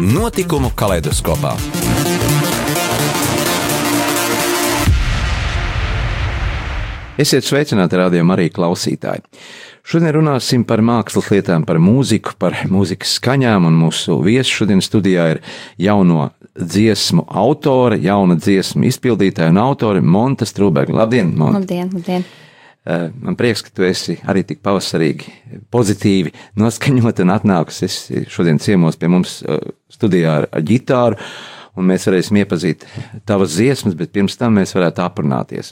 Notikumu kaleidoskopā. Esiet sveicināti, rādījumā arī klausītāji. Šodien runāsim par mākslas lietām, par mūziku, par mūzikas skaņām, un mūsu viesis šodien studijā ir jauno dziesmu autore, jauna dziesmu izpildītāja un autore Monta Strūberga. Labdien, Monta! Labdien, labdien! Eh, man prieks, ka tu esi arī tik pavasarīgi, pozitīvi noskaņot un atnākusi. Es šodien ciemos pie mums eh, studijā ar, ar ģitāru, un mēs varēsim iepazīt tavas dziesmas, bet pirms tam mēs varētu aprunāties.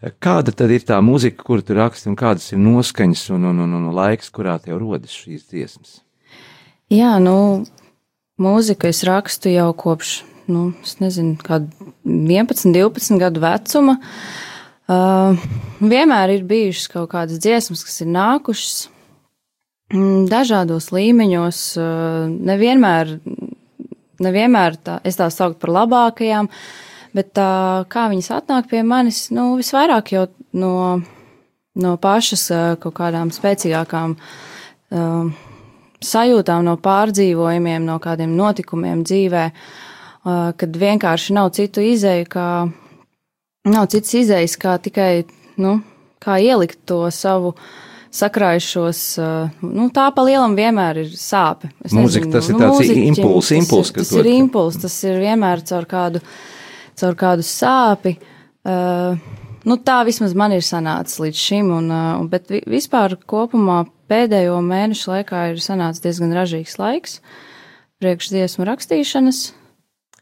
Eh, kāda tad ir tā mūzika, kuru tu raksti, un kādas ir noskaņas un, un, un, un laiks, kurā tev rodas šīs dziesmas? Jā, nu, mūziku es rakstu jau kopš, nu, es nezinu, kādu 11, 12 gadu vecuma. Uh, Uh, vienmēr ir bijušas kaut kādas dziesmas, kas ir nākušas mm, dažādos līmeņos. Uh, nevienmēr, nevienmēr tā, es tās sauktu par labākajām, bet tā, kā viņas atnāk pie manis, nu, visvairāk jau no, no pašas uh, kaut kādām spēcīgākām sajūtām, no pārdzīvojumiem, no kādiem notikumiem dzīvē, kad vienkārši nav citu izēju, kā Nav cits izējas, kā tikai nu, kā ielikt to savu sakrājušos. Nu, tā pa lielam vienmēr ir sāpe. Es Mūzika nezinu, tas nu, ir tāds impulss, impuls, kas tas ir impulss, tas ir vienmēr caur kādu, caur kādu sāpi. Uh, nu, tā vismaz man ir sanācis līdz šim, un, uh, bet vispār kopumā pēdējo mēnešu laikā ir sanācis diezgan ražīgs laiks priekšdziesmu rakstīšanas.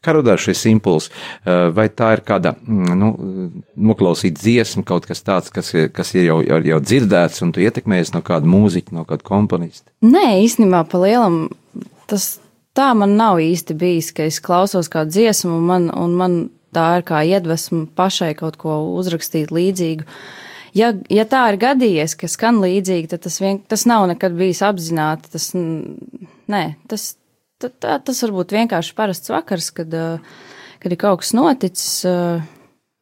Kā radās šis impulss? Eh, vai tā ir kāda mm, nu, noklausīta dziesma, kaut kas tāds, kas, kas ir jau, jau, jau dzirdēts, un tu ietekmējies no kāda mūziķa, no kāda komponista? Nē, īstenībā pa lielam tas tā man nav īsti bijis, ka es klausos kādu dziesmu, un man, un man tā ir kā iedvesma pašai kaut ko uzrakstīt līdzīgu. Ja, ja tā ir gadījies, ka skan līdzīgi, tad tas, vien, tas nav nekad bijis apzināti. Tas, nē, tas, tā, tas var būt vienkārši parasts vakars, kad, kad ir kaut kas noticis.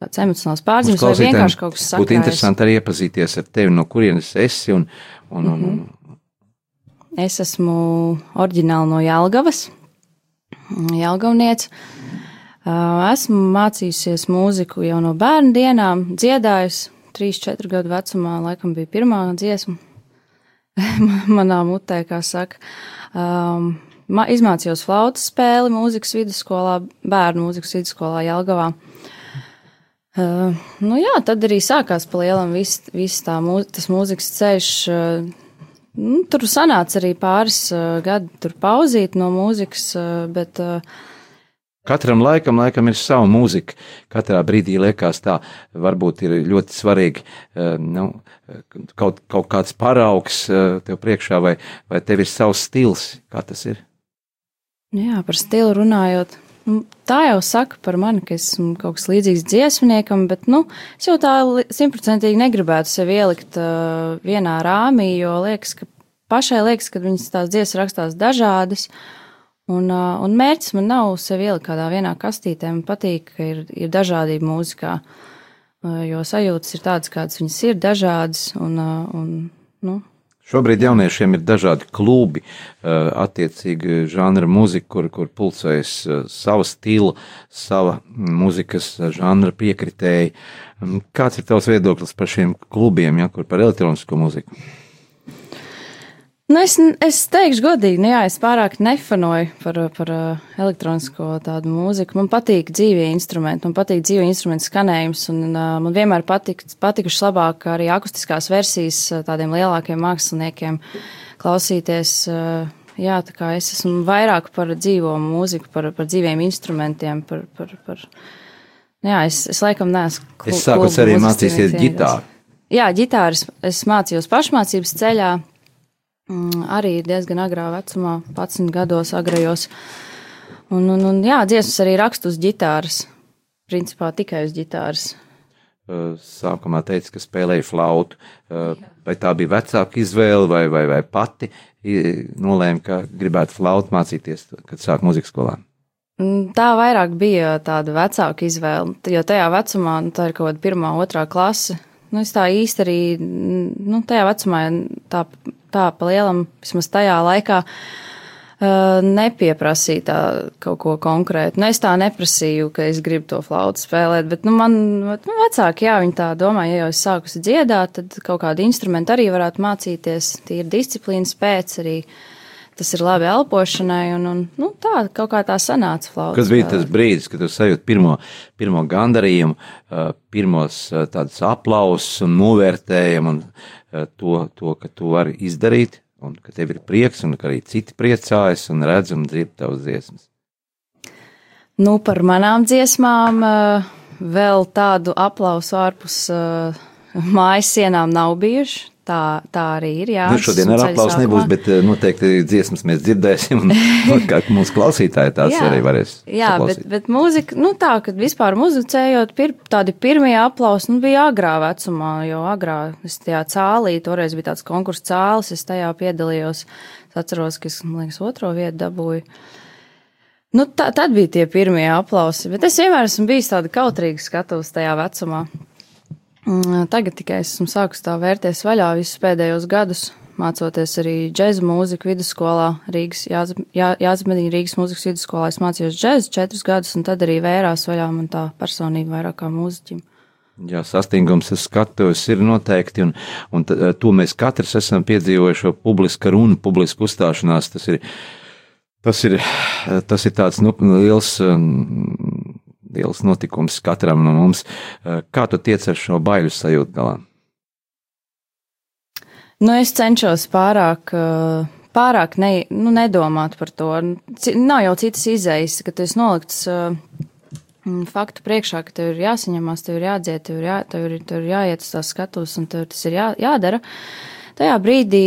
Kāds emocionāls pārzīmes vai vienkārši kaut kas sakrājas. Būtu interesanti arī iepazīties ar tevi, no kurienes esi un, un, un, un. Mhm. Es esmu oriģināli no Jālgavas, Jālgavniec. Esmu mācījusies mūziku jau no bērnu dienām, dziedājusi 3-4 gadu vecumā, laikam bija pirmā dziesma manā mutē, kā saka. Um, izmācījos flautas spēli mūzikas vidusskolā, bērnu mūzikas vidusskolā Jelgavā. Uh, nu jā, tad arī sākās pa lielam viss vis tā mū, tas mūzikas ceļš. Uh, nu, tur sanāca arī pāris uh, gadi tur pauzīt no mūzikas, uh, bet. Uh, Katram laikam, laikam ir sava mūzika. Katrā brīdī liekas, tā varbūt ir ļoti svarīgi nu, kaut, kaut kāds paraugs tev priekšā, vai, vai tev ir savs stils. Kā tas ir? Nu jā, par stilu runājot. Nu, tā jau saka par mani, ka esmu kaut kas līdzīgs dziesmniekam, bet nu, es jau tā simtprocentīgi negribētu sevi ielikt uh, vienā rāmī, jo liekas, ka pašai liekas, ka viņas tās dziesmas rakstās dažādas. Un, uh, un mērķis man nav sevi ielikt kādā vienā kastītē. Man patīk, ka ir, ir dažādība mūzikā, uh, jo sajūtas ir tādas, kādas viņas ir, dažādas. Un, uh, un, nu, Šobrīd jauniešiem ir dažādi klubi, eh, attiecīgi žanra mūzika, kur, kur pulcējas eh, sava stila, sava mūzikas žanra piekritēji. Kāds ir tavs viedoklis par šiem klubiem, ja, kur par elektronisko mūziku? Nu, es, es teikšu, godīgi, nu, jā, es pārāk nefanoju par, par uh, elektronisko tādu mūziku. Man patīk dzīvie instrumenti, man patīk dzīvie instrumentu skanējums, un uh, man vienmēr patik, patikušas labāk arī akustiskās versijas uh, tādiem lielākiem māksliniekiem klausīties. Uh, jā, tā kā es esmu vairāk par dzīvo mūziku, par, par dzīviem instrumentiem, par. par, par jā, es, es laikam neesmu. Es sāku arī mācīties ģitāru. Jā, ģitāras es mācījos pašmācības ceļā arī diezgan agrā vecumā, 11 gados agrajos. Un, un, un jā, dziesmas arī rakstu uz ģitāras. Principā tikai uz ģitāras. Sākumā teica, ka spēlēja flautu. Vai tā bija vecāka izvēle, vai, vai, vai pati nolēma, ka gribētu flautu mācīties, kad sāk muzikas skolā? Mm, tā vairāk bija tāda vecāka izvēle, jo tajā vecumā, nu, tā ir kaut kāda pirmā, otrā klase. Nu, es tā īsti arī, nu, tajā vecumā, tā, tā pa lielam, vismaz tajā laikā, uh, nepieprasīja tā kaut ko konkrētu. Nu, es tā neprasīju, ka es gribu to flautu spēlēt, bet nu, man nu, vecāki, jā, viņi tā domā, ja jau es sākusi dziedāt, tad kaut kādu instrumentu arī varētu mācīties. Tie ir disciplīnas pēc arī. Tas ir labi elpošanai, un, un nu, tā kaut kā tā sanāca flauta. Kas bija tas brīdis, kad tu sajūti pirmo, pirmo gandarījumu, pirmos tādus aplausus un novērtējumu un to, to, ka tu vari izdarīt un ka tev ir prieks, un ka arī citi priecājas un redz un dzird tavas dziesmas? Nu, par manām dziesmām eh, vēl tādu aplausu ārpus eh, mājas sienām nav bijuši. Tā, tā arī ir. Jā, nu, šodien ar aplausu nebūs, bet eh, noteikti dziesmas mēs dzirdēsim. Un, un kā mūsu klausītāji tās jā, arī varēs. Jā, saklausīt. bet, bet mūzika, nu tā, kad vispār muzicējot, pir, tādi pirmie aplausi, nu bija agrā vecumā, jo agrā es tajā cālī, toreiz bija tāds konkurss cālis, es tajā piedalījos. Es atceros, ka es, man liekas, otro vietu dabūju. Nu, tā, tad bija tie pirmie aplausi, bet es vienmēr esmu bijis tāda kautrīga skatus tajā vecumā. Mm, tagad tikai esmu sākus tā vērties vaļā visus pēdējos gadus, mācoties arī džēza mūziku vidusskolā, Rīgas, Jāzemedīna Rīgas mūzikas vidusskolā. Es mācījos džēzu četrus gadus, un tad arī vērās vaļā man tā personība vairāk kā mūziķim. Jā, sastingums, es skatos, ir noteikti, un, un to mēs katrs esam piedzīvojuši, publiska runa, publiska uzstāšanās, tas ir, tas ir, tas ir tāds, nu, liels liels notikums katram no mums. Eh, kā tu tiec ar šo baiļu sajūtu galā? Nu, es cenšos pārāk, eh, pārāk ne, nu, nedomāt par to. Nav jau citas izējas, ka tas nolikts eh, faktu priekšā, ka tev ir jāsaņemās, tev ir jādzied, tev ir, jā, tev ir, tev ir jāiet uz tās skatus un tev tas ir jā, jādara. Tajā brīdī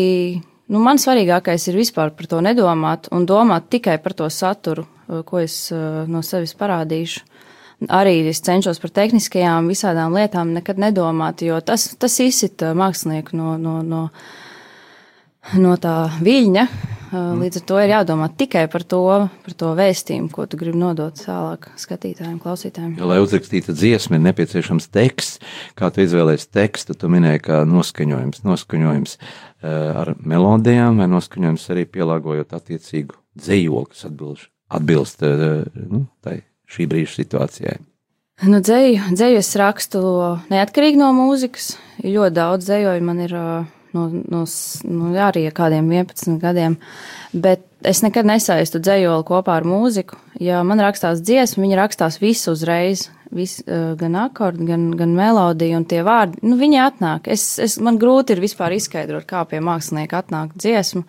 nu, man svarīgākais ir vispār par to nedomāt un domāt tikai par to saturu, ko es no sevis parādīšu arī es cenšos par tehniskajām visādām lietām nekad nedomāt, jo tas, tas izsita mākslinieku no, no, no, no tā viļņa. Mm. Līdz ar to ir jādomā tikai par to, par to vēstījumu, ko tu gribi nodot tālāk skatītājiem, klausītājiem. Ja, lai uzrakstītu dziesmu, ir nepieciešams teksts. Kā tu izvēlējies tekstu, tu minēji, ka noskaņojums, noskaņojums ar melodijām vai noskaņojums arī pielāgojot attiecīgu dzējoli, kas atbilst, atbilst nu, tai šī brīža situācijai? Nu, dzēju, dzēju es rakstu neatkarīgi no mūzikas. Ļoti daudz dzējoju man ir no, no, no arī kādiem 11 gadiem. Bet es nekad nesaistu dzējoli kopā ar mūziku. Ja man rakstās dziesma, viņa rakstās visu uzreiz. Vis, gan akordi, gan, gan melodija un tie vārdi. Nu, viņi atnāk. Es, es, man grūti ir vispār izskaidrot, kā pie mākslinieka atnāk dziesma.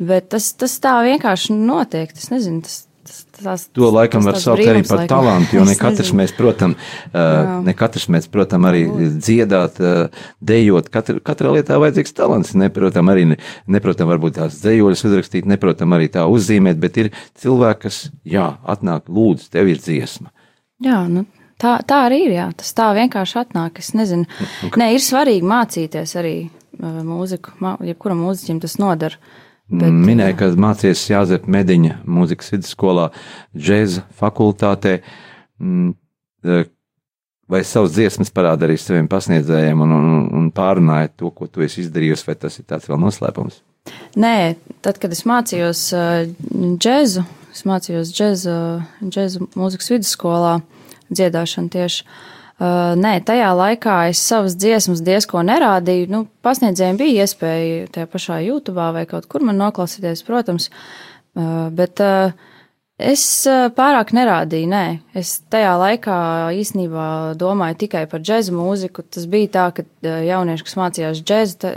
Bet tas, tas tā vienkārši notiek. Es nezinu, tas, tās, to laikam var saukt arī par laikam. talantu, jo ne katrs mēs, protam, uh, ne katrs mēs, protam, arī dziedāt, uh, dejot. Katra, katrā lietā vajadzīgs talants. Neprotam arī, neprotam varbūt tās dejoļas uzrakstīt, neprotam arī tā uzzīmēt, bet ir cilvēki, kas, jā, atnāk, lūdzu, tev ir dziesma. Jā, nu, tā, tā arī ir, jā, tas tā vienkārši atnāk. Es nezinu, okay. nē, ir svarīgi mācīties arī mūziku, jebkuram mūziķim tas nodara. Bet, Minēja, ka mācījies Jāzep Mediņa mūzikas vidusskolā, džēza fakultātē. Mm, e, vai savas dziesmas parāda arī saviem pasniedzējiem un, un, un pārunāja to, ko tu esi izdarījusi, vai tas ir tāds vēl noslēpums? Nē, tad, kad es mācījos e, džēzu, es mācījos džēzu, džēzu mūzikas vidusskolā, dziedāšanu tieši. Uh, Uh, nē, tajā laikā es savas dziesmas diezko nerādīju. Nu, pasniedzējiem bija iespēja tajā pašā YouTube vai kaut kur man noklausīties, protams, uh, bet uh, es pārāk nerādīju. Nē, es tajā laikā īstenībā domāju tikai par džēzu mūziku. Tas bija tā, ka jaunieši, kas mācījās džēzu,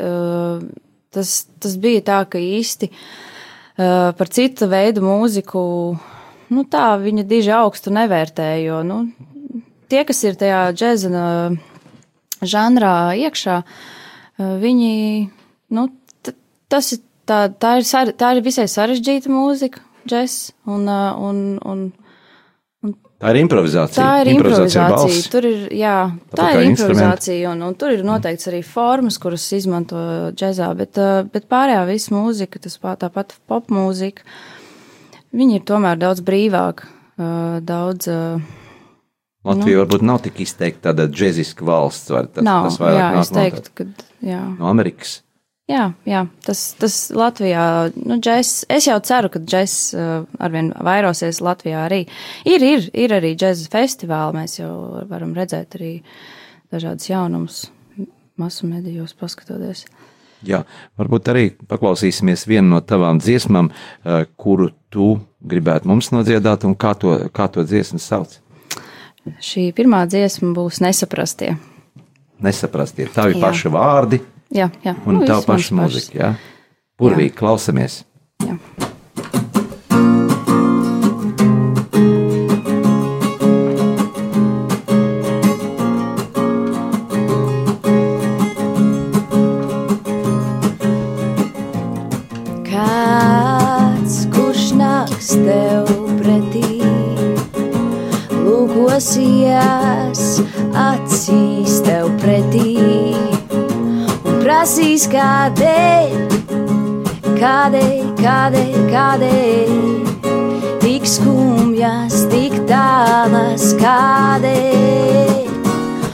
tas, tas bija tā, ka īsti par citu veidu mūziku. Nu, tā viņa diži augstu nevērtēja, jo nu, tie, kas ir tajā džēza žanrā iekšā, viņi, nu, tas ir tā, tā ir, tā ir visai sarežģīta mūzika. džeks. Un, uh, un, un, Tā ir improvizācija. Tā ir improvizācija. improvizācija. Tur ir, jā, tā Tāpat ir improvizācija, un, un tur ir noteikts arī formas, kuras izmanto džēzā, bet, bet pārējā visa mūzika, tas pā- tāpat popmūzika, viņi ir tomēr daudz brīvāk, daudz. Uh, Latvija varbūt nav tik izteikti tāda džeziska valsts. Vai tas, Nav, tas vairāk jā, nāk no teiktu, ka, jā. No Amerikas. Jā, jā tas, tas Latvijā, nu, džeks, es jau ceru, ka džeks uh, arvien vairosies Latvijā arī. Ir, ir, ir arī džēza festivāli, mēs jau varam redzēt arī dažādas jaunumus masu medijos paskatoties. Jā, varbūt arī paklausīsimies vienu no tavām dziesmām, eh, kuru tu gribētu mums nodziedāt, un kā to, kā to dziesmu sauc. Šī pirmā dziesma būs nesaprastie. Nesaprastie, tavi Jā. paši vārdi Jā, jā. un nu, tā paša mūzika. Burvīgi klausamies! Jā. Lūkosies acīs tev pretī. Un prasīs kādēļ, kādēļ, kādēļ, kādēļ, tik skumjas, tik tālas, kādēļ,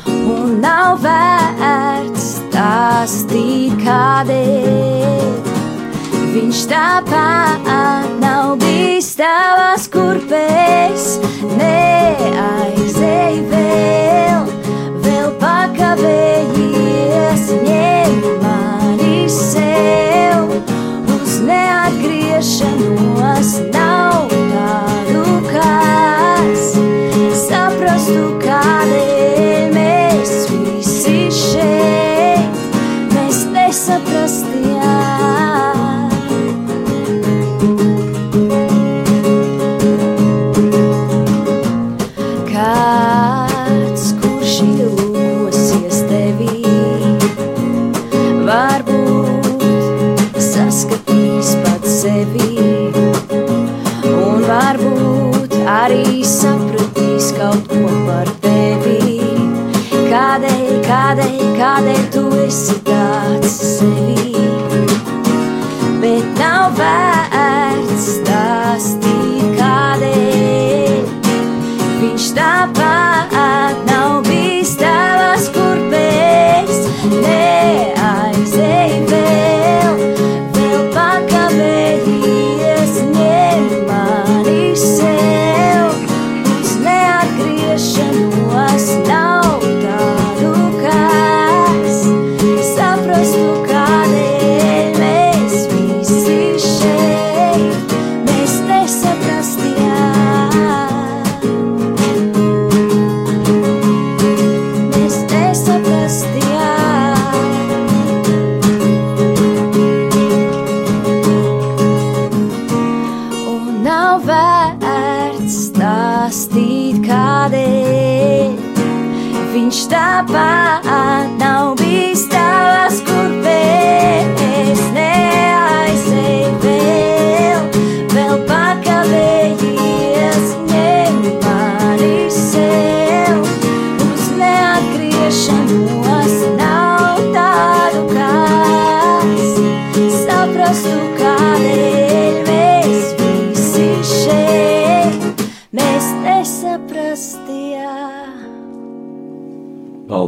un nav vērts stāstīt kādēļ. Viņš tāpat nav bijis tavās kurpēs, neaizēj vēl, vēl pakavējies, varbūt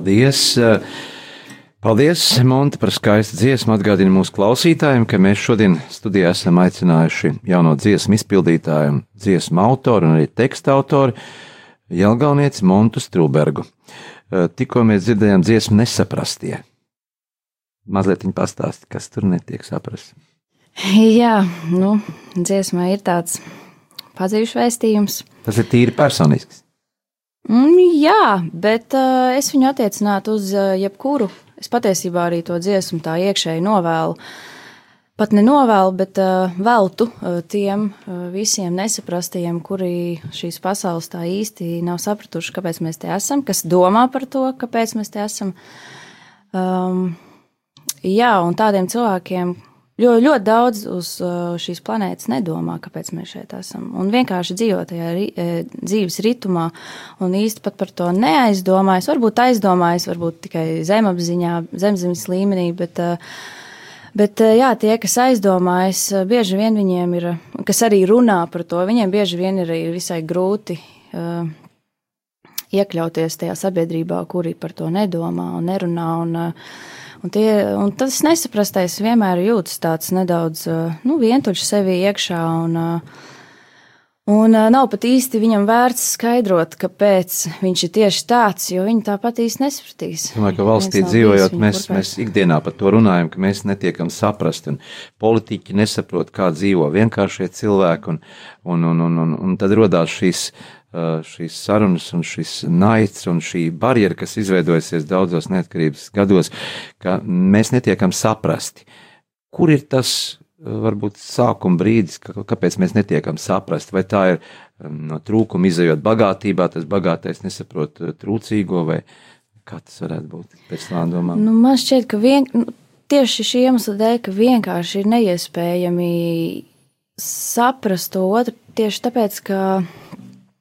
Paldies! Paldies, Monte, par skaistu dziesmu. Atgādinu mūsu klausītājiem, ka mēs šodien studijā esam aicinājuši jauno dziesmu izpildītāju, dziesmu autoru un arī teksta autoru Jelgaunieci Montu Strūbergu. Eh, Tikko mēs dzirdējām dziesmu nesaprastie. Mazliet viņa pastāsti, kas tur netiek saprasts. Jā, nu, dziesmā ir tāds pazīšu vēstījums. Tas ir tīri personisks. Mm, jā, bet uh, es viņu attiecinātu uz uh, jebkuru. Es patiesībā arī to dziesmu tā iekšēji novēlu. Pat nenovēlu, bet uh, veltu uh, tiem uh, visiem nesaprastajiem, kuri šīs pasaules tā īsti nav sapratuši, kāpēc mēs te esam, kas domā par to, kāpēc mēs te esam. Um, jā, un tādiem cilvēkiem ļoti, ļoti daudz uz uh, šīs planētas nedomā, kāpēc mēs šeit esam. Un vienkārši dzīvo tajā ri, eh, dzīves ritmā, un īsti pat par to neaizdomājas. Varbūt aizdomājas, varbūt tikai zemapziņā, zemzemes līmenī, bet, uh, bet uh, jā, tie, kas aizdomājas, uh, bieži vien viņiem ir, kas arī runā par to, viņiem bieži vien ir, visai grūti. Uh, iekļauties tajā sabiedrībā, kuri par to nedomā un nerunā. Un, un, tie, un tas nesaprastais vienmēr jūtas tāds nedaudz nu, vientuļš sevi iekšā. Un, Un nav pat īsti viņam vērts skaidrot, kāpēc viņš ir tieši tāds, jo viņi tāpat īsti nesapratīs. Es domāju, ka valstī dzīvojot, mēs, mēs ikdienā par to runājam, ka mēs netiekam saprast, un politiķi nesaprot, kā dzīvo vienkāršie cilvēki, un, un, un, un, un, un tad rodās šīs šīs sarunas un šis naids un šī barjera, kas izveidojusies daudzos neatkarības gados, ka mēs netiekam saprasti. Kur ir tas varbūt sākuma brīdis, kāpēc mēs netiekam saprast, vai tā ir no trūkuma izējot bagātībā, tas bagātais nesaprot trūcīgo, vai kā tas varētu būt pēc tā domām? Nu, man šķiet, ka vien, nu, tieši šī iemesla dēļ, ka vienkārši ir neiespējami saprast to otru, tieši tāpēc, ka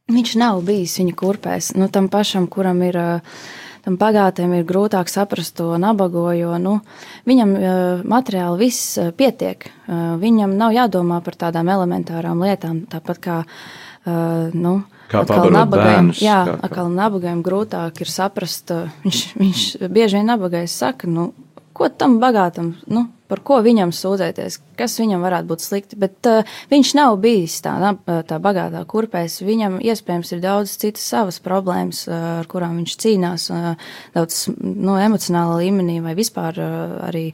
Viņš nav bijis viņa kurpēs. Nu, tam pašam, kuram ir, tam bagātiem ir grūtāk saprast to nabago, jo nu, viņam materiāli viss pietiek. Viņam nav jādomā par tādām elementārām lietām, tāpat kā. Nu, Kā nabagajam, jā, kā, kā. nabagajam grūtāk ir saprast. Viņš, viņš bieži vien nabagais saka, nu, ko tam bagātam, nu, par ko viņam sūdzēties, kas viņam varētu būt slikti. Bet uh, viņš nav bijis tā, tā bagātā kurpēs. Viņam iespējams ir daudz citas savas problēmas, uh, ar kurām viņš cīnās, uh, daudz no nu, emocionāla līmenī vai vispār uh, arī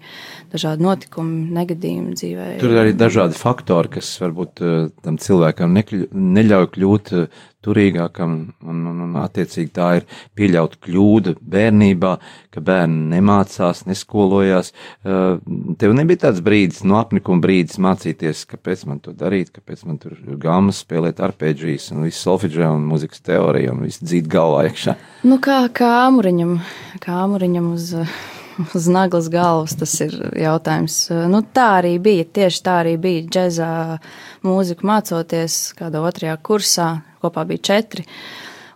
dažādi notikumi, negadījumi dzīvē. Tur ir arī dažādi faktori, kas varbūt uh, tam cilvēkam nekļu, neļauj kļūt uh, turīgākam, un, un, un attiecīgi tā ir pieļauta kļūda bērnībā, ka bērni nemācās, neskolojās. Uh, tev nebija tāds brīdis, no apnikuma brīdis mācīties, kāpēc man to darīt, kāpēc man tur gāmas spēlēt arpēģijas un visu solfidžē un muzikas teoriju un visu dzīt galvā iekšā. Nu kā, kā āmuriņam, kā āmuriņam uz, uz naglas galvas, tas ir jautājums. Nu tā arī bija, tieši tā arī bija džezā mūziku mācoties kādā otrajā kursā, kopā bija četri.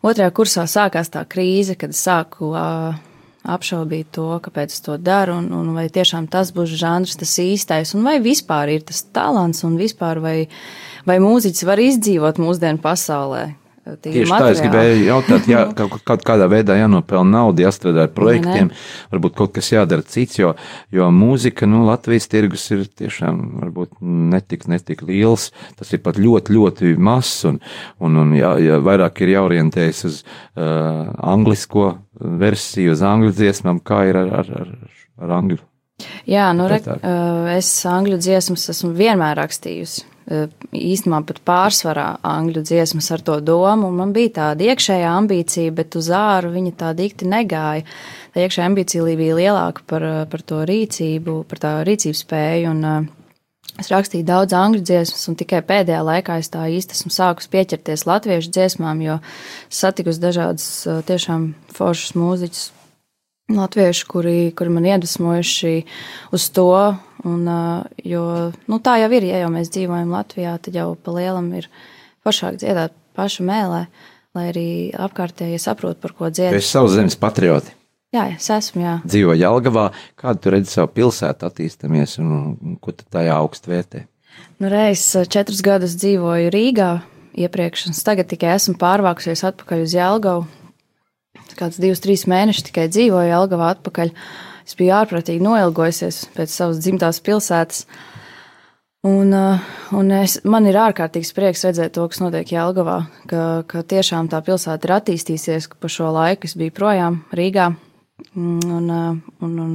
Otrajā kursā sākās tā krīze, kad sāku uh, apšaubīt to, kāpēc es to daru, un, un vai tiešām tas būs žanrs, tas īstais, un vai vispār ir tas talants, un vispār vai, vai mūziķis var izdzīvot mūsdienu pasaulē. Tieši materiāli. tā es gribēju jautāt, jā, kaut kādā veidā jānopelna nauda, jāstrādā ar projektiem, varbūt kaut kas jādara cits, jo, jo mūzika, nu, Latvijas tirgus ir tiešām varbūt netik, netik liels, tas ir pat ļoti, ļoti mazs, un, un, un jā, jā, vairāk ir jāorientējas uz uh, anglisko versiju, uz angļu dziesmām, kā ir ar, ar, ar, ar angļu. Jā, nu, re, uh, es angļu dziesmas esmu vienmēr rakstījusi īstenībā pat pārsvarā angļu dziesmas ar to domu. Man bija tāda iekšējā ambīcija, bet uz āru viņa tā dikti negāja. Tā iekšējā ambīcija bija lielāka par, eh, par to rīcību, par tā rīcības spēju. Un, eh, Es rakstīju daudz angļu dziesmas, un tikai pēdējā laikā es tā īsti esmu sākus pieķerties latviešu dziesmām, jo satikusi dažādas tiešām foršas mūziķus, latvieši, kuri, kuri man iedvesmojuši uz to, Un, jo nu, tā jau ir, ja jau mēs dzīvojam Latvijā, tad jau pa lielam ir foršāk dziedāt pašu mēlē, lai arī apkārtējie saprot, par ko dzied. Es savs zemes patrioti. Jā, es esmu. Jā. Dzīvo Jālgavā. Kādu tu redzi savu pilsētu attīstamies un, un ko tu tajā augstu vērtē? Nu, reiz četrus gadus dzīvoju Rīgā iepriekš, un tagad tikai esmu pārvākusies atpakaļ uz Jālgavu. Kāds divus, trīs mēnešus tikai dzīvoju Jālgavā atpakaļ. Uh, Es biju ārprātīgi noilgojusies pēc savas dzimtās pilsētas. Un, uh, un es, man ir ārkārtīgs prieks redzēt to, kas notiek Jālgavā, ka, ka tiešām tā pilsēta ir attīstījusies, ka pa šo laiku es biju projām Rīgā. Un, un, uh, un, un,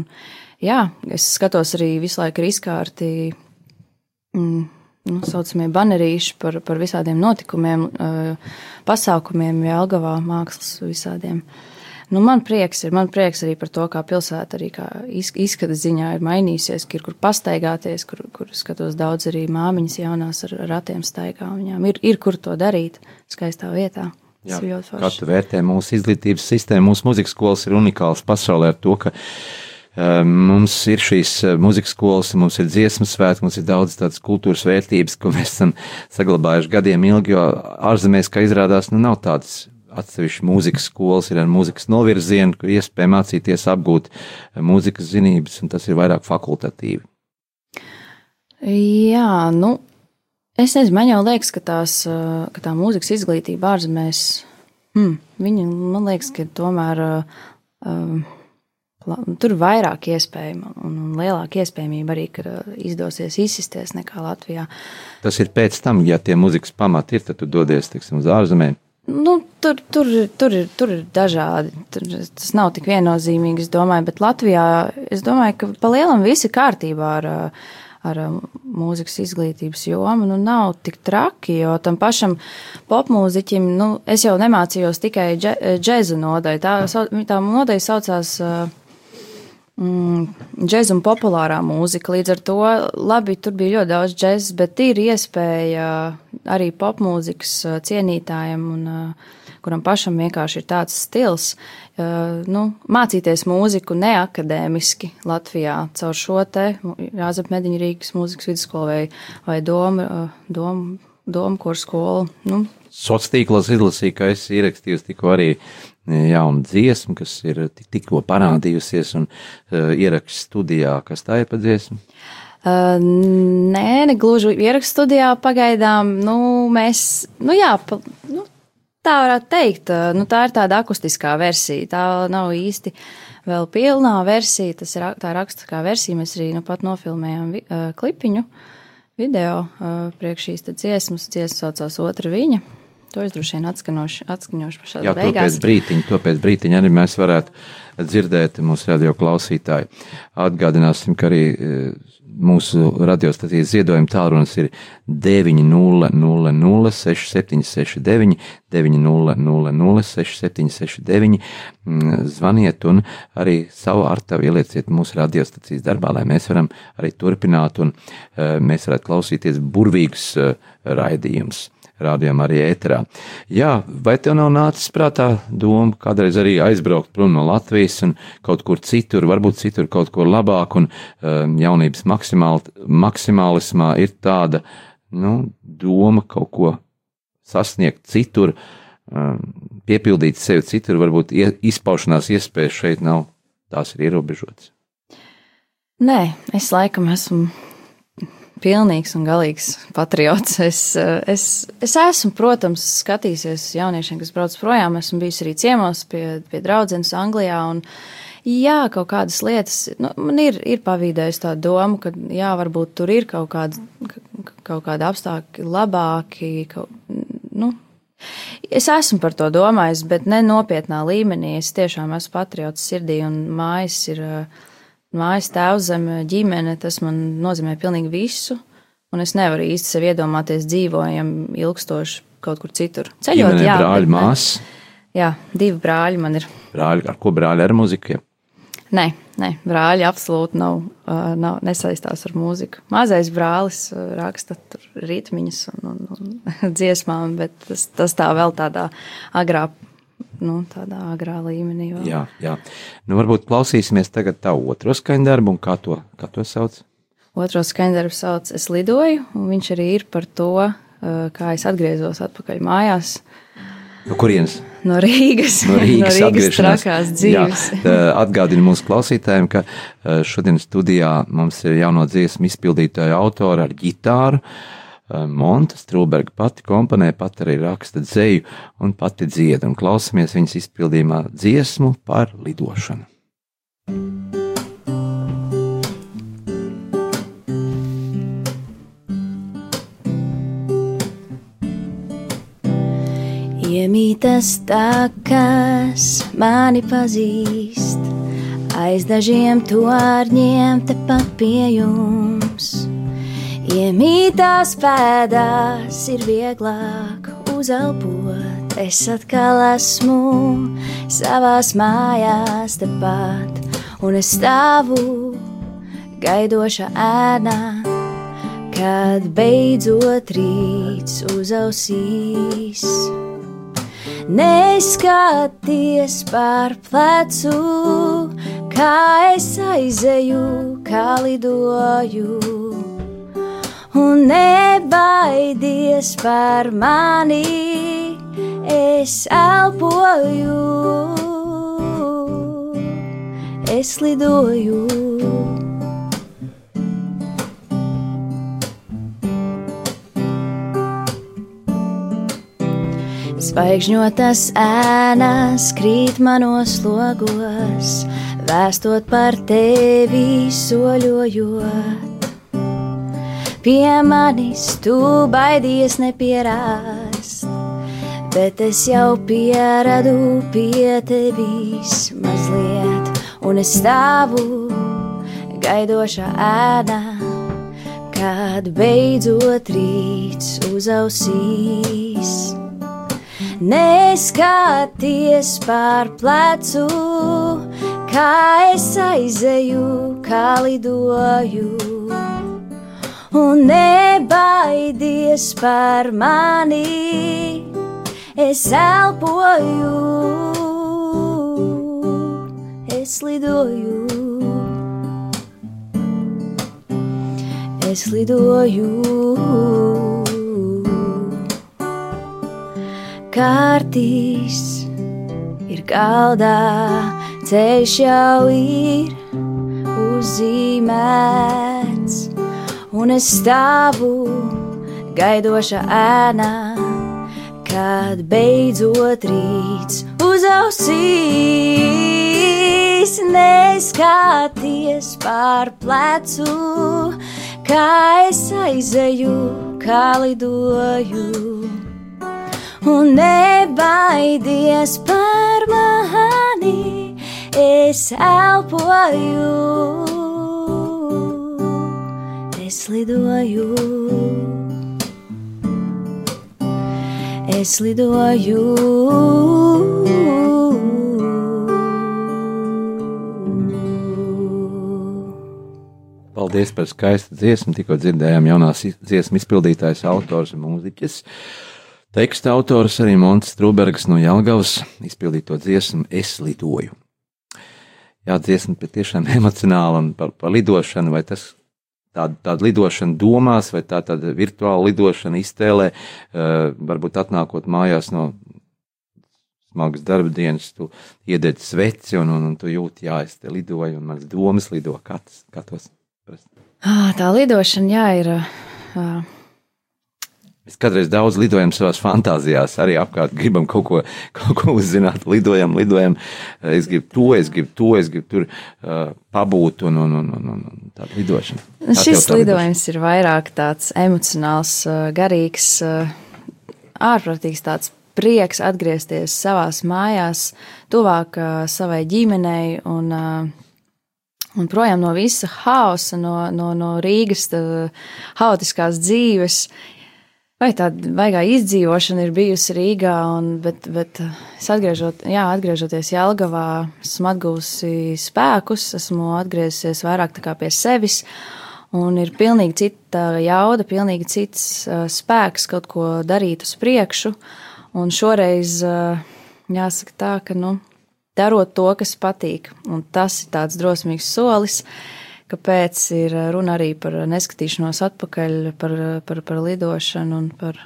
jā, es skatos arī visu laiku riskārti mm, nu, saucamie banerīši par, par visādiem notikumiem, uh, pasākumiem Jālgavā, mākslas visādiem. Uh, Nu, man prieks ir, man prieks arī par to, kā pilsēta arī kā izskata ziņā ir mainījusies, ir kur pastaigāties, kur, kur skatos daudz arī māmiņas jaunās ar ratiem staigā. Viņām ir, ir kur to darīt skaistā vietā. Jā, tu vērtē mūsu izglītības sistēmu, mūsu muzikas skolas ir unikāls pasaulē ar to, ka Mums ir šīs muzikas skolas, mums ir dziesmu svētki, mums ir daudz tādas kultūras vērtības, ko mēs esam saglabājuši gadiem ilgi, jo ārzemēs, kā izrādās, nu nav tādas atsevišķi mūzikas skolas, ir ar mūzikas novirzienu, kur iespēja mācīties apgūt mūzikas zinības, un tas ir vairāk fakultatīvi. Jā, nu, es nezinu, man jau liekas, ka, tās, ka tā mūzikas izglītība ārzemēs, hmm, viņa, man liekas, ka tomēr um, tur ir vairāk iespēju un, un lielāka iespējamība arī, ka izdosies izsisties nekā Latvijā. Tas ir pēc tam, ja tie mūzikas pamati ir, tad tu dodies, teiksim, uz ārzemēm Nu, tur, tur, tur, ir, tur ir dažādi. Tur, tas nav tik viennozīmīgi, es domāju, bet Latvijā es domāju, ka pa lielam viss ir kārtībā ar, ar mūzikas izglītības jomu. Nu, nav tik traki, jo tam pašam popmūziķim, nu, es jau nemācījos tikai džēzu nodaļu. Tā, tā nodaļa saucās. Uh, mm, džēza un populārā mūzika. Līdz ar to labi, tur bija ļoti daudz džēzas, bet ir iespēja arī popmūzikas uh, cienītājiem un uh, kuram pašam vienkārši ir tāds stils, uh, nu, mācīties mūziku neakadēmiski Latvijā caur šo te Jāzep Mediņu Rīgas mūzikas vidusskolu vai, vai domu, domu, domu kur skolu. Nu. Sociālos tīklos izlasīju, ka esi ierakstījis tikko arī jauna dziesma, kas ir tik, tikko parādījusies un uh, ieraksts studijā. Kas tā ir pa dziesmu? Uh, nē, negluži ierakstu studijā pagaidām. Nu, mēs, nu jā, pa, nu, tā varētu teikt. Nu, tā ir tāda akustiskā versija. Tā nav īsti vēl pilnā versija. Tas ir tā rakstiskā versija. Mēs arī nu pat nofilmējām uh, klipiņu, video uh, priekš šīs dziesmas. Dziesma saucās Otra viņa. To es droši vien atskaņošu, pašā Jā, beigās. To pēc brītiņa, to pēc brītiņa arī mēs varētu dzirdēt mūsu radio klausītāji. Atgādināsim, ka arī e, mūsu radiostacijas ziedojuma tālrunis ir 900 6769, 900 6769. Zvaniet un arī savu artavu ielieciet mūsu radiostacijas darbā, lai mēs varam arī turpināt un e, mēs varētu klausīties burvīgus e, raidījumus rādījām arī ēterā. Jā, vai tev nav nācis prātā doma kādreiz arī aizbraukt prom no Latvijas un kaut kur citur, varbūt citur kaut ko labāk, un um, jaunības maksimālismā ir tāda, nu, doma kaut ko sasniegt citur, um, piepildīt sevi citur, varbūt izpaušanās iespējas šeit nav, tās ir ierobežotas. Nē, es laikam esmu pilnīgs un galīgs patriots. Es, es, es esmu, protams, skatījies jauniešiem, kas brauc projām. Esmu bijis arī ciemos pie, pie draudzenes Anglijā. Un, jā, kaut kādas lietas, nu, man ir, ir pavīdējusi tā doma, ka jā, varbūt tur ir kaut kādi, kaut kādi apstākļi labāki. Kaut, nu, Es esmu par to domājis, bet ne nopietnā līmenī. Es tiešām esmu patriots sirdī un mājas ir. Uh, mājas tēvzeme, ģimene, tas man nozīmē pilnīgi visu. Un es nevaru īsti sev iedomāties dzīvojam ilgstoši kaut kur citur. Ceļot, Ģimene, jā. Brāļi, māsas. Jā, divi brāļi man ir. Brāļi, ar ko brāļi ar muzikiem? Nē, nē, brāļi absolūti nav, nav nesaistās ar mūziku. Mazais brālis raksta ritmiņas un, un, un dziesmām, bet tas, tas tā vēl tādā agrā nu, tādā agrā līmenī. Vēl. Jā, jā. Nu, varbūt klausīsimies tagad tā otro skaņdarbu, un kā to, kā to sauc? Otro skaņdarbu sauc Es lidoju, un viņš arī ir par to, kā es atgriezos atpakaļ mājās. No kurienes? No Rīgas. No Rīgas, no Rīgas trakās dzīves. Jā, atgādinu mūsu klausītājiem, ka šodien studijā mums ir jauno dziesmu izpildītāja autora ar ģitāru. Uh, Eh, Monta Strūberga pati komponē, pati arī raksta dzēju un pati dzied, un klausamies viņas izpildījumā dziesmu par lidošanu. Iemītas takas mani pazīst, aiz dažiem torņiem tepat pie jums. Iemītās pēdās ir vieglāk uzelpot. Es atkal esmu savās mājās tepat, un es stāvu gaidoša ēnā, kad beidzot rīts uzausīs. Neskaties par plecu, kā es aizeju, kā lidoju. Un nebaidies par mani, es elpoju, es lidoju. Zvaigžņotas ēnas krīt manos logos, vēstot par tevi soļojot. Pie manis tu baidies nepierast, bet es jau pieradu pie tevis mazliet, un es stāvu gaidošā ēnā, kad beidzot rīts uz ausīs neskaties pār plecu, kā es aizeju, kā lidoju. Un nebaidies par mani, es elpoju, es lidoju. Es lidoju. kārtīs ir galdā, ceļš jau ir uzzīmēts, un es stāvu gaidoša ēnā, kad beidzot rīts uz ausīs, neskaties pār plecu, kā es aizeju, kā lidoju. Un nebaidies par mani, es elpoju, es lidoju. Es lidoju. Paldies par skaistu dziesmu. Tikko dzirdējām jaunās dziesmu izpildītājs, autors un mūziķis. Teksta autors arī Monts Strūbergs no Jelgavas izpildīto dziesmu Es lidoju. Jā, dziesma patiešām emocionāla un par, par lidošanu, vai tas tāda, tāda lidošana domās, vai tā tāda virtuāla lidošana iztēlē, uh, varbūt atnākot mājās no smagas darba dienas, tu iededz sveci un, un, un tu jūti, jā, es te lidoju, un mans domas lido, kā tos prast. Tā lidošana, jā, ir. Uh, Mēs kādreiz daudz lidojam savās fantāzijās, arī apkārt gribam kaut ko, kaut ko uzzināt, lidojam, lidojam. Es gribu to, es gribu to, es gribu tur uh, pabūt un, un, un, un, un tāda lidošana. Tā Šis lidojums lidošana. ir vairāk tāds emocionāls, garīgs, ārprātīgs tāds prieks atgriezties savās mājās, tuvāk savai ģimenei un, un projām no visa hausa, no, no, no Rīgas haotiskās dzīves vai tāda vaigā izdzīvošana ir bijusi Rīgā, un, bet, bet es atgriežot, jā, atgriežoties Jelgavā, esmu atgūsi spēkus, esmu atgriezies vairāk pie sevis, un ir pilnīgi cita jauda, pilnīgi cits uh, spēks kaut ko darīt uz priekšu, un šoreiz uh, jāsaka tā, ka, nu, darot to, kas patīk, un tas ir tāds drosmīgs solis, uh, kāpēc ir runa arī par neskatīšanos atpakaļ, par, par, par lidošanu un par.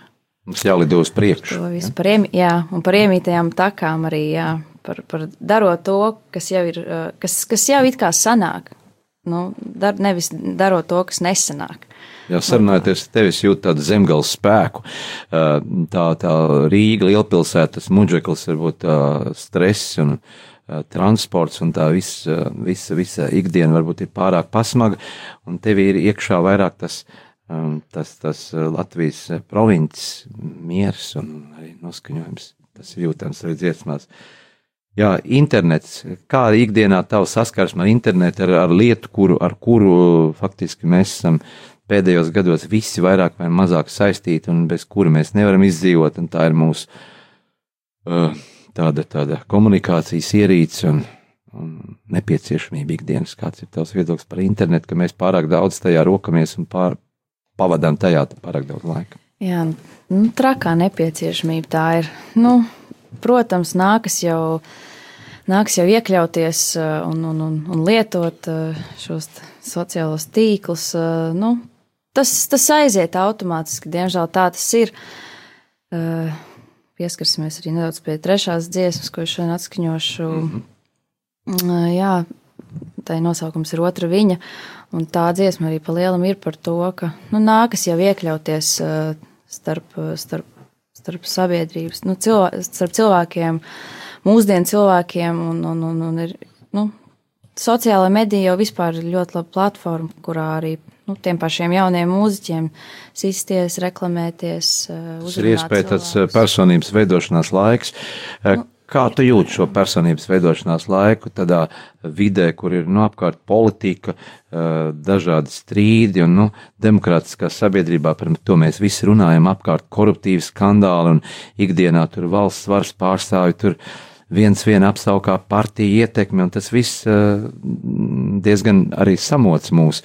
Mums jālido uz priekšu. Visu par, iemi, jā, un par iemītajām takām arī, jā, par, par darot to, kas jau ir, kas, kas jau it kā sanāk. Nu, dar, nevis darot to, kas nesanāk. Jā, sarunājoties ar tevi, jūtu tādu zemgāles spēku. Tā, tā Rīga, lielpilsētas muģeklis, varbūt tā stress un Eh, transports un tā visa, visa, visa ikdiena varbūt ir pārāk pasmaga, un tev ir iekšā vairāk tas, um, tas, tas eh, Latvijas eh, provinces miers un arī noskaņojums. Tas ir jūtams arī dziesmās. Jā, internets. Kā ikdienā tava saskarsme ar internetu, ar, ar lietu, kuru, ar kuru faktiski mēs esam pēdējos gados visi vairāk vai mazāk saistīti un bez kura mēs nevaram izdzīvot, un tā ir mūsu uh, tāda, tāda komunikācijas ierīce un, un nepieciešamība ikdienas. Kāds ir tavs viedoklis par internetu, ka mēs pārāk daudz tajā rokamies un pār, pavadām tajā pārāk daudz laika? Jā, nu, trakā nepieciešamība tā ir. Nu, protams, nākas jau nāks jau iekļauties un, un, un, un lietot šos sociālos tīklus. Nu, tas, tas aiziet automātiski, diemžēl tā tas ir. Pieskarsimies arī nedaudz pie trešās dziesmas, ko es šodien atskaņošu. Mm -hmm. Jā, tai nosaukums ir otra viņa. Un tā dziesma arī pa lielam ir par to, ka nu, nākas jau iekļauties starp, starp, starp sabiedrības, nu, cilvē, starp cilvēkiem, mūsdienu cilvēkiem. Un, un, un, un ir, nu, sociālajā medija jau vispār ir ļoti laba platforma, kurā arī nu, tiem pašiem jauniem mūziķiem sisties, reklamēties. Tas ir iespēja tāds personības veidošanās laiks. Nu, Kā tu jūti šo personības veidošanās laiku, tādā vidē, kur ir nu, apkārt politika, dažādi strīdi un nu, demokrātiskā sabiedrībā, par to mēs visi runājam, apkārt koruptīvi skandāli un ikdienā tur valsts varas pārstāvi tur viens viena apsaukā partija ietekmi, un tas viss diezgan arī samoc mūs.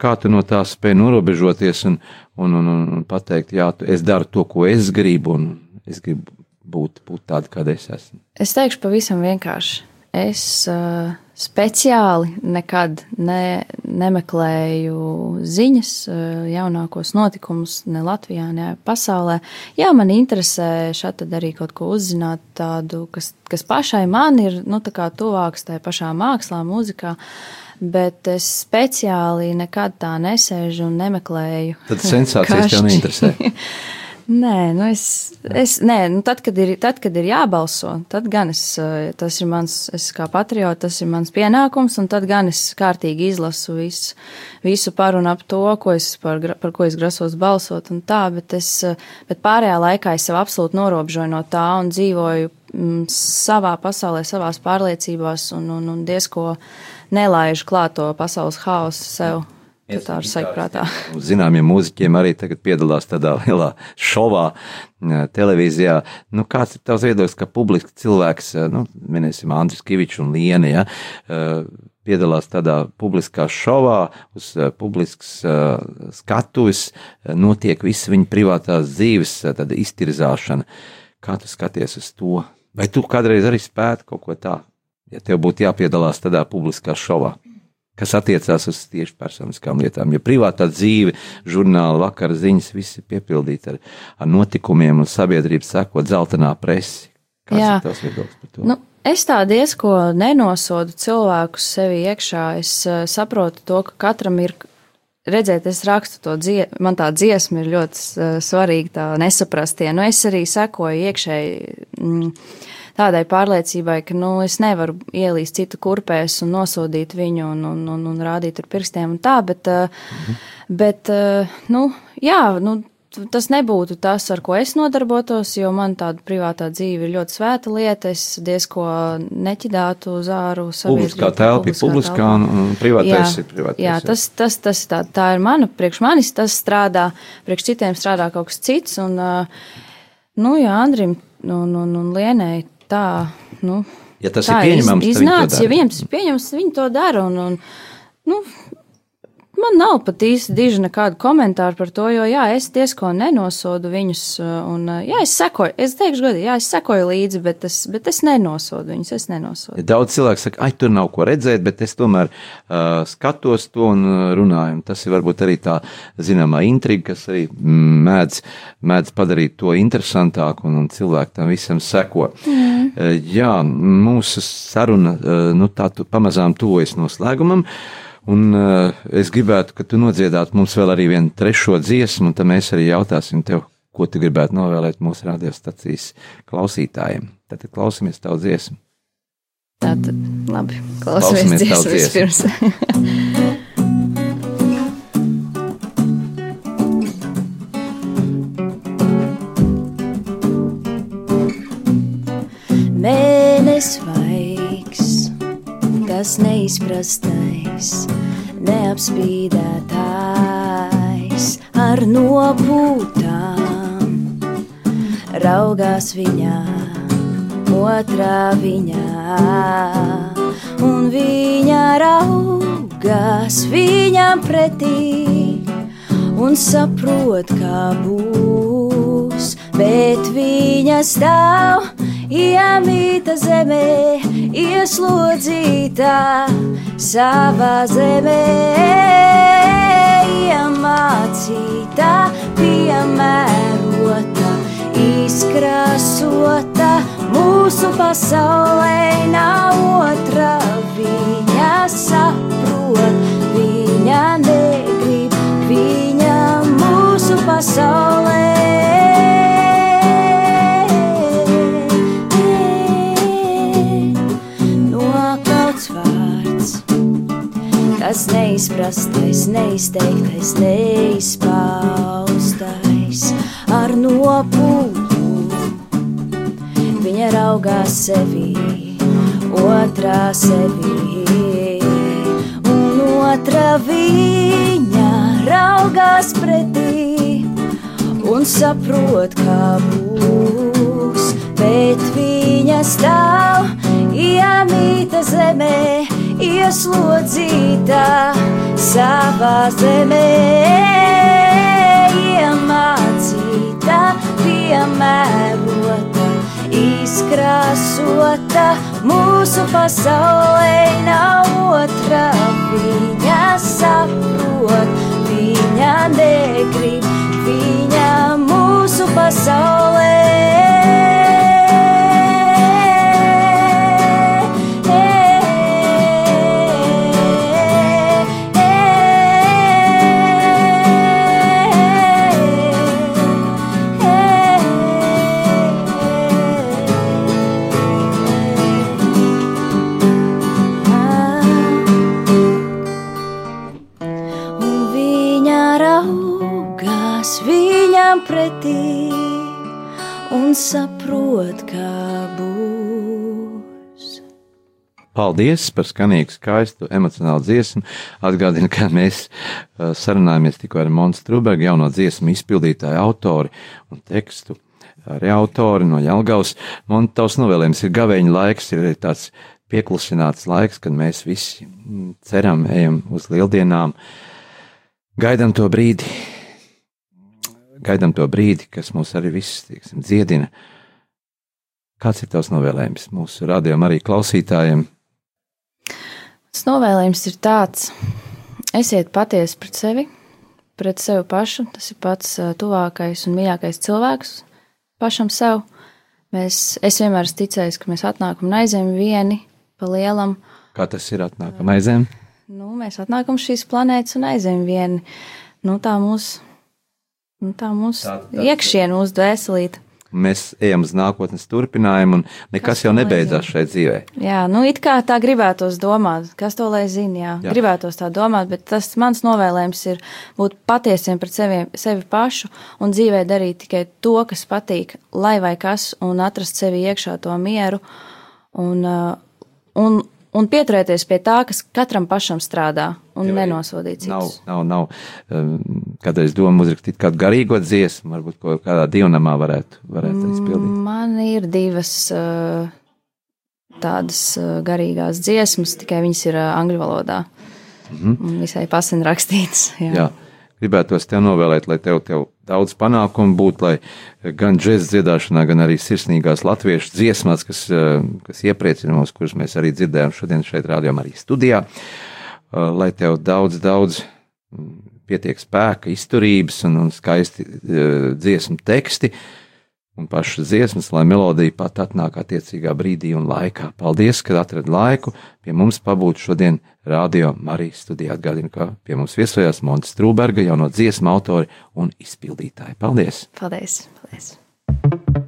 Kā tu no tā spēj norobežoties un, un, un, un pateikt, jā, es daru to, ko es gribu, un es gribu būt, būt tāda, kāda es esmu? Es teikšu pavisam vienkārši. Es uh, speciāli nekad ne, nemeklēju ziņas, uh, jaunākos notikumus ne Latvijā, ne pasaulē. Jā, man interesē šādi arī kaut ko uzzināt, tādu, kas, kas pašai man ir nu, tuvāks tajā pašā mākslā, mūzikā. Bet es speciāli nekad tā nesēžu un nemeklēju. Tad sensācijas tev neinteresē. Nē, nu es, es, nē nu tad, kad ir, tad, kad ir jābalso, tad gan es, eh, tas ir mans, es kā patriots, tas ir mans pienākums, un tad gan es kārtīgi izlasu visu, visu par un ap to, ko es par, par ko es grasos balsot un tā, bet es, eh, bet pārējā laikā es sev absolūti norobežoju no tā un dzīvoju mm, savā pasaulē, savās pārliecībās un, un, un diezko nelaižu klāto pasaules haosu sev. Tu tā ir saprātā. Zināmiem mūziķiem arī tagad piedalās tādā lielā šovā televīzijā. Nu, kāds ir tavs viedoklis, ka publiski cilvēks, nu, minēsim Andris Kivičs un Liena, ja, piedalās tādā publiskā šovā, uz publiskas skatuves, notiek visa viņa privātās dzīves iztirzāšana. Kā tu skaties uz to? Vai tu kādreiz arī spētu kaut ko tā, ja tev būtu jāpiedalās tādā publiskā šovā? Kas attiecās uz tieši personiskām lietām. Jo privātā dzīve, žurnāla, vakara ziņas, viss ir piepildīts ar, ar notikumiem un sabiedrības sekot zeltainā presi. Kāds Jā. ir tavs viedoklis par to? Nu. Es tā diezko nenosodu cilvēku sevi iekšā. Es uh, saprotu to, ka katram ir redzēt, es rakstu to dziesmu, man tā dziesma ir ļoti uh, svarīga, tā nesaprastie. Nu, es arī sekoju iekšēji. Mm, tādai pārliecībai, ka nu, es nevaru ielīst citu kurpēs un nosodīt viņu un, un, un, un rādīt ar pirkstiem un tā, bet, mhm. bet nu, jā, nu, tas nebūtu tas, ar ko es nodarbotos, jo man tāda privātā dzīve ir ļoti svēta lieta. Es diezko neķidātu uz āru sabiedrību. Publiskā telpa ir publiskā un, privātais jā, ir privātais. Jā, tas, tas, tas tā, tā ir mana, priekš manis tas strādā, priekš citiem strādā kaut kas cits. Un, nu, jā, Andrim un, un, un Lienai tā, nu, ja tas tā ir pieņemams, iz, iznāca, ja viņiem tas pieņemams, viņi to dara. Un, un, nu, Man nav pat īsti diži nekādu komentāru par to, jo, jā, es diezko nenosodu viņus, un, jā, es sekoju, es teikšu godīgi, jā, es sekoju līdzi, bet es, bet es nenosodu viņus, es nenosodu. Daudz cilvēku saka, ai, tur nav ko redzēt, bet es tomēr uh, skatos to un runāju, un tas ir varbūt arī tā, zināmā intriga, kas arī mēdz, mēdz padarīt to interesantāku, un, un cilvēki tam visam seko. Mm. Uh, jā, mūsu saruna, uh, nu, tā tu pamazām tuvojas noslēgumam. Uh, Un uh, es gribētu, ka tu nodziedātu mums vēl arī vienu trešo dziesmu, un tad mēs arī jautāsim tev, ko tu gribētu novēlēt mūsu radiostacijas klausītājiem. Tad klausamies tavu dziesmu. Tātad, labi, klausamies, klausamies dziesmu vispirms. Mēnesis vaigs, tas neizprastais neapspīdētājs ar nopūtām raugās viņā, otrā viņā, un viņa raugās viņam pretī un saprot, kā būs, bet viņa stāv iemīta zemē, ieslodzīta savā zemē, iemācīta, piemērota, izkrāsota. Mūsu pasaulē nav otra, viņa saprot, viņa negrib, viņa mūsu pasaulē. Tas neizprastais, neizteiktais, neizpaustais ar nopūtu. Viņa raugās sevi, otrā sevi, un otra viņa raugās pretī un saprot, kā būs, bet viņa stāv iemīta zemē, ieslodzīta savā zemē, iemācīta, piemērota, izkrāsota. Mūsu pasaulē Paldies par skanīgu, skaistu, emocionālu dziesmu. Atgādinu, ka mēs uh, sarunājamies tikko ar Monu Strunbergu, jauno dziesmu izpildītāju, autori un tekstu. Arī autori no Jālgaus. Man tavs novēlējums ir gaveņa laiks, ir tāds pieklusināts laiks, kad mēs visi mm, ceram, ejam uz lieldienām, gaidām to brīdi, gaidām to brīdi, kas mūs arī visus, tieksim, dziedina. Kāds ir tavs novēlējums mūsu rādījumam, arī klausītājiem? Tas novēlējums ir tāds: esiet patiesi pret sevi, pret sevi pašu. Tas ir pats tuvākais un mīļākais cilvēks pašam sev. Mēs, es vienmēr esmu ticējis, ka mēs atnākam un aizējam vieni pa lielam. Kā tas ir atnākam aizēm? Nu, mēs atnākam šīs planētas un aizējam vieni. Nu, tā mūsu nu, mūs iekšienē, mūsu dvēselīte. Mēs ejam uz nākotnes turpinājumu, un nekas Kas jau nebeidzās šai dzīvē. Jā, nu it kā tā gribētos domāt, kas to lai zina, jā, Jā. jā. gribētos tā domāt, bet tas mans novēlējums ir būt patiesiem pret sevi, sevi pašu un dzīvē darīt tikai to, kas patīk, lai vai kas, un atrast sevi iekšā to mieru un, uh, un, un pieturēties pie tā, kas katram pašam strādā un arī nenosodīt Nav, citus. nav, nav. um, Kādreiz domā uzrakstīt kādu garīgo dziesmu, varbūt kaut kādā divnamā varētu, varētu Mm. izpildīt. Man ir divas uh, tādas garīgās dziesmas, tikai viņas ir angļu valodā. Mm -hmm. Visai pasen rakstītas. Jā. Jā. Gribētos tev novēlēt, lai tev, tev daudz panākumu būtu, lai gan džēzus dziedāšanā, gan arī sirsnīgās latviešu dziesmās, kas, kas iepriecina mūs, kuras mēs arī dzirdējām šodien šeit, rādījām arī studijā, lai tev daudz, daudz pietiek spēka, izturības un, un skaisti eh, dziesmu teksti un pašas dziesmas, lai melodija pat atnāk attiecīgā brīdī un laikā. Paldies, ka atradi laiku pie mums pabūt šodien Radio Marijas studijā. Atgādinu, ka pie mums viesojās Montes Strūberga, jauno dziesmu autori un izpildītāji. Paldies! Paldies! paldies.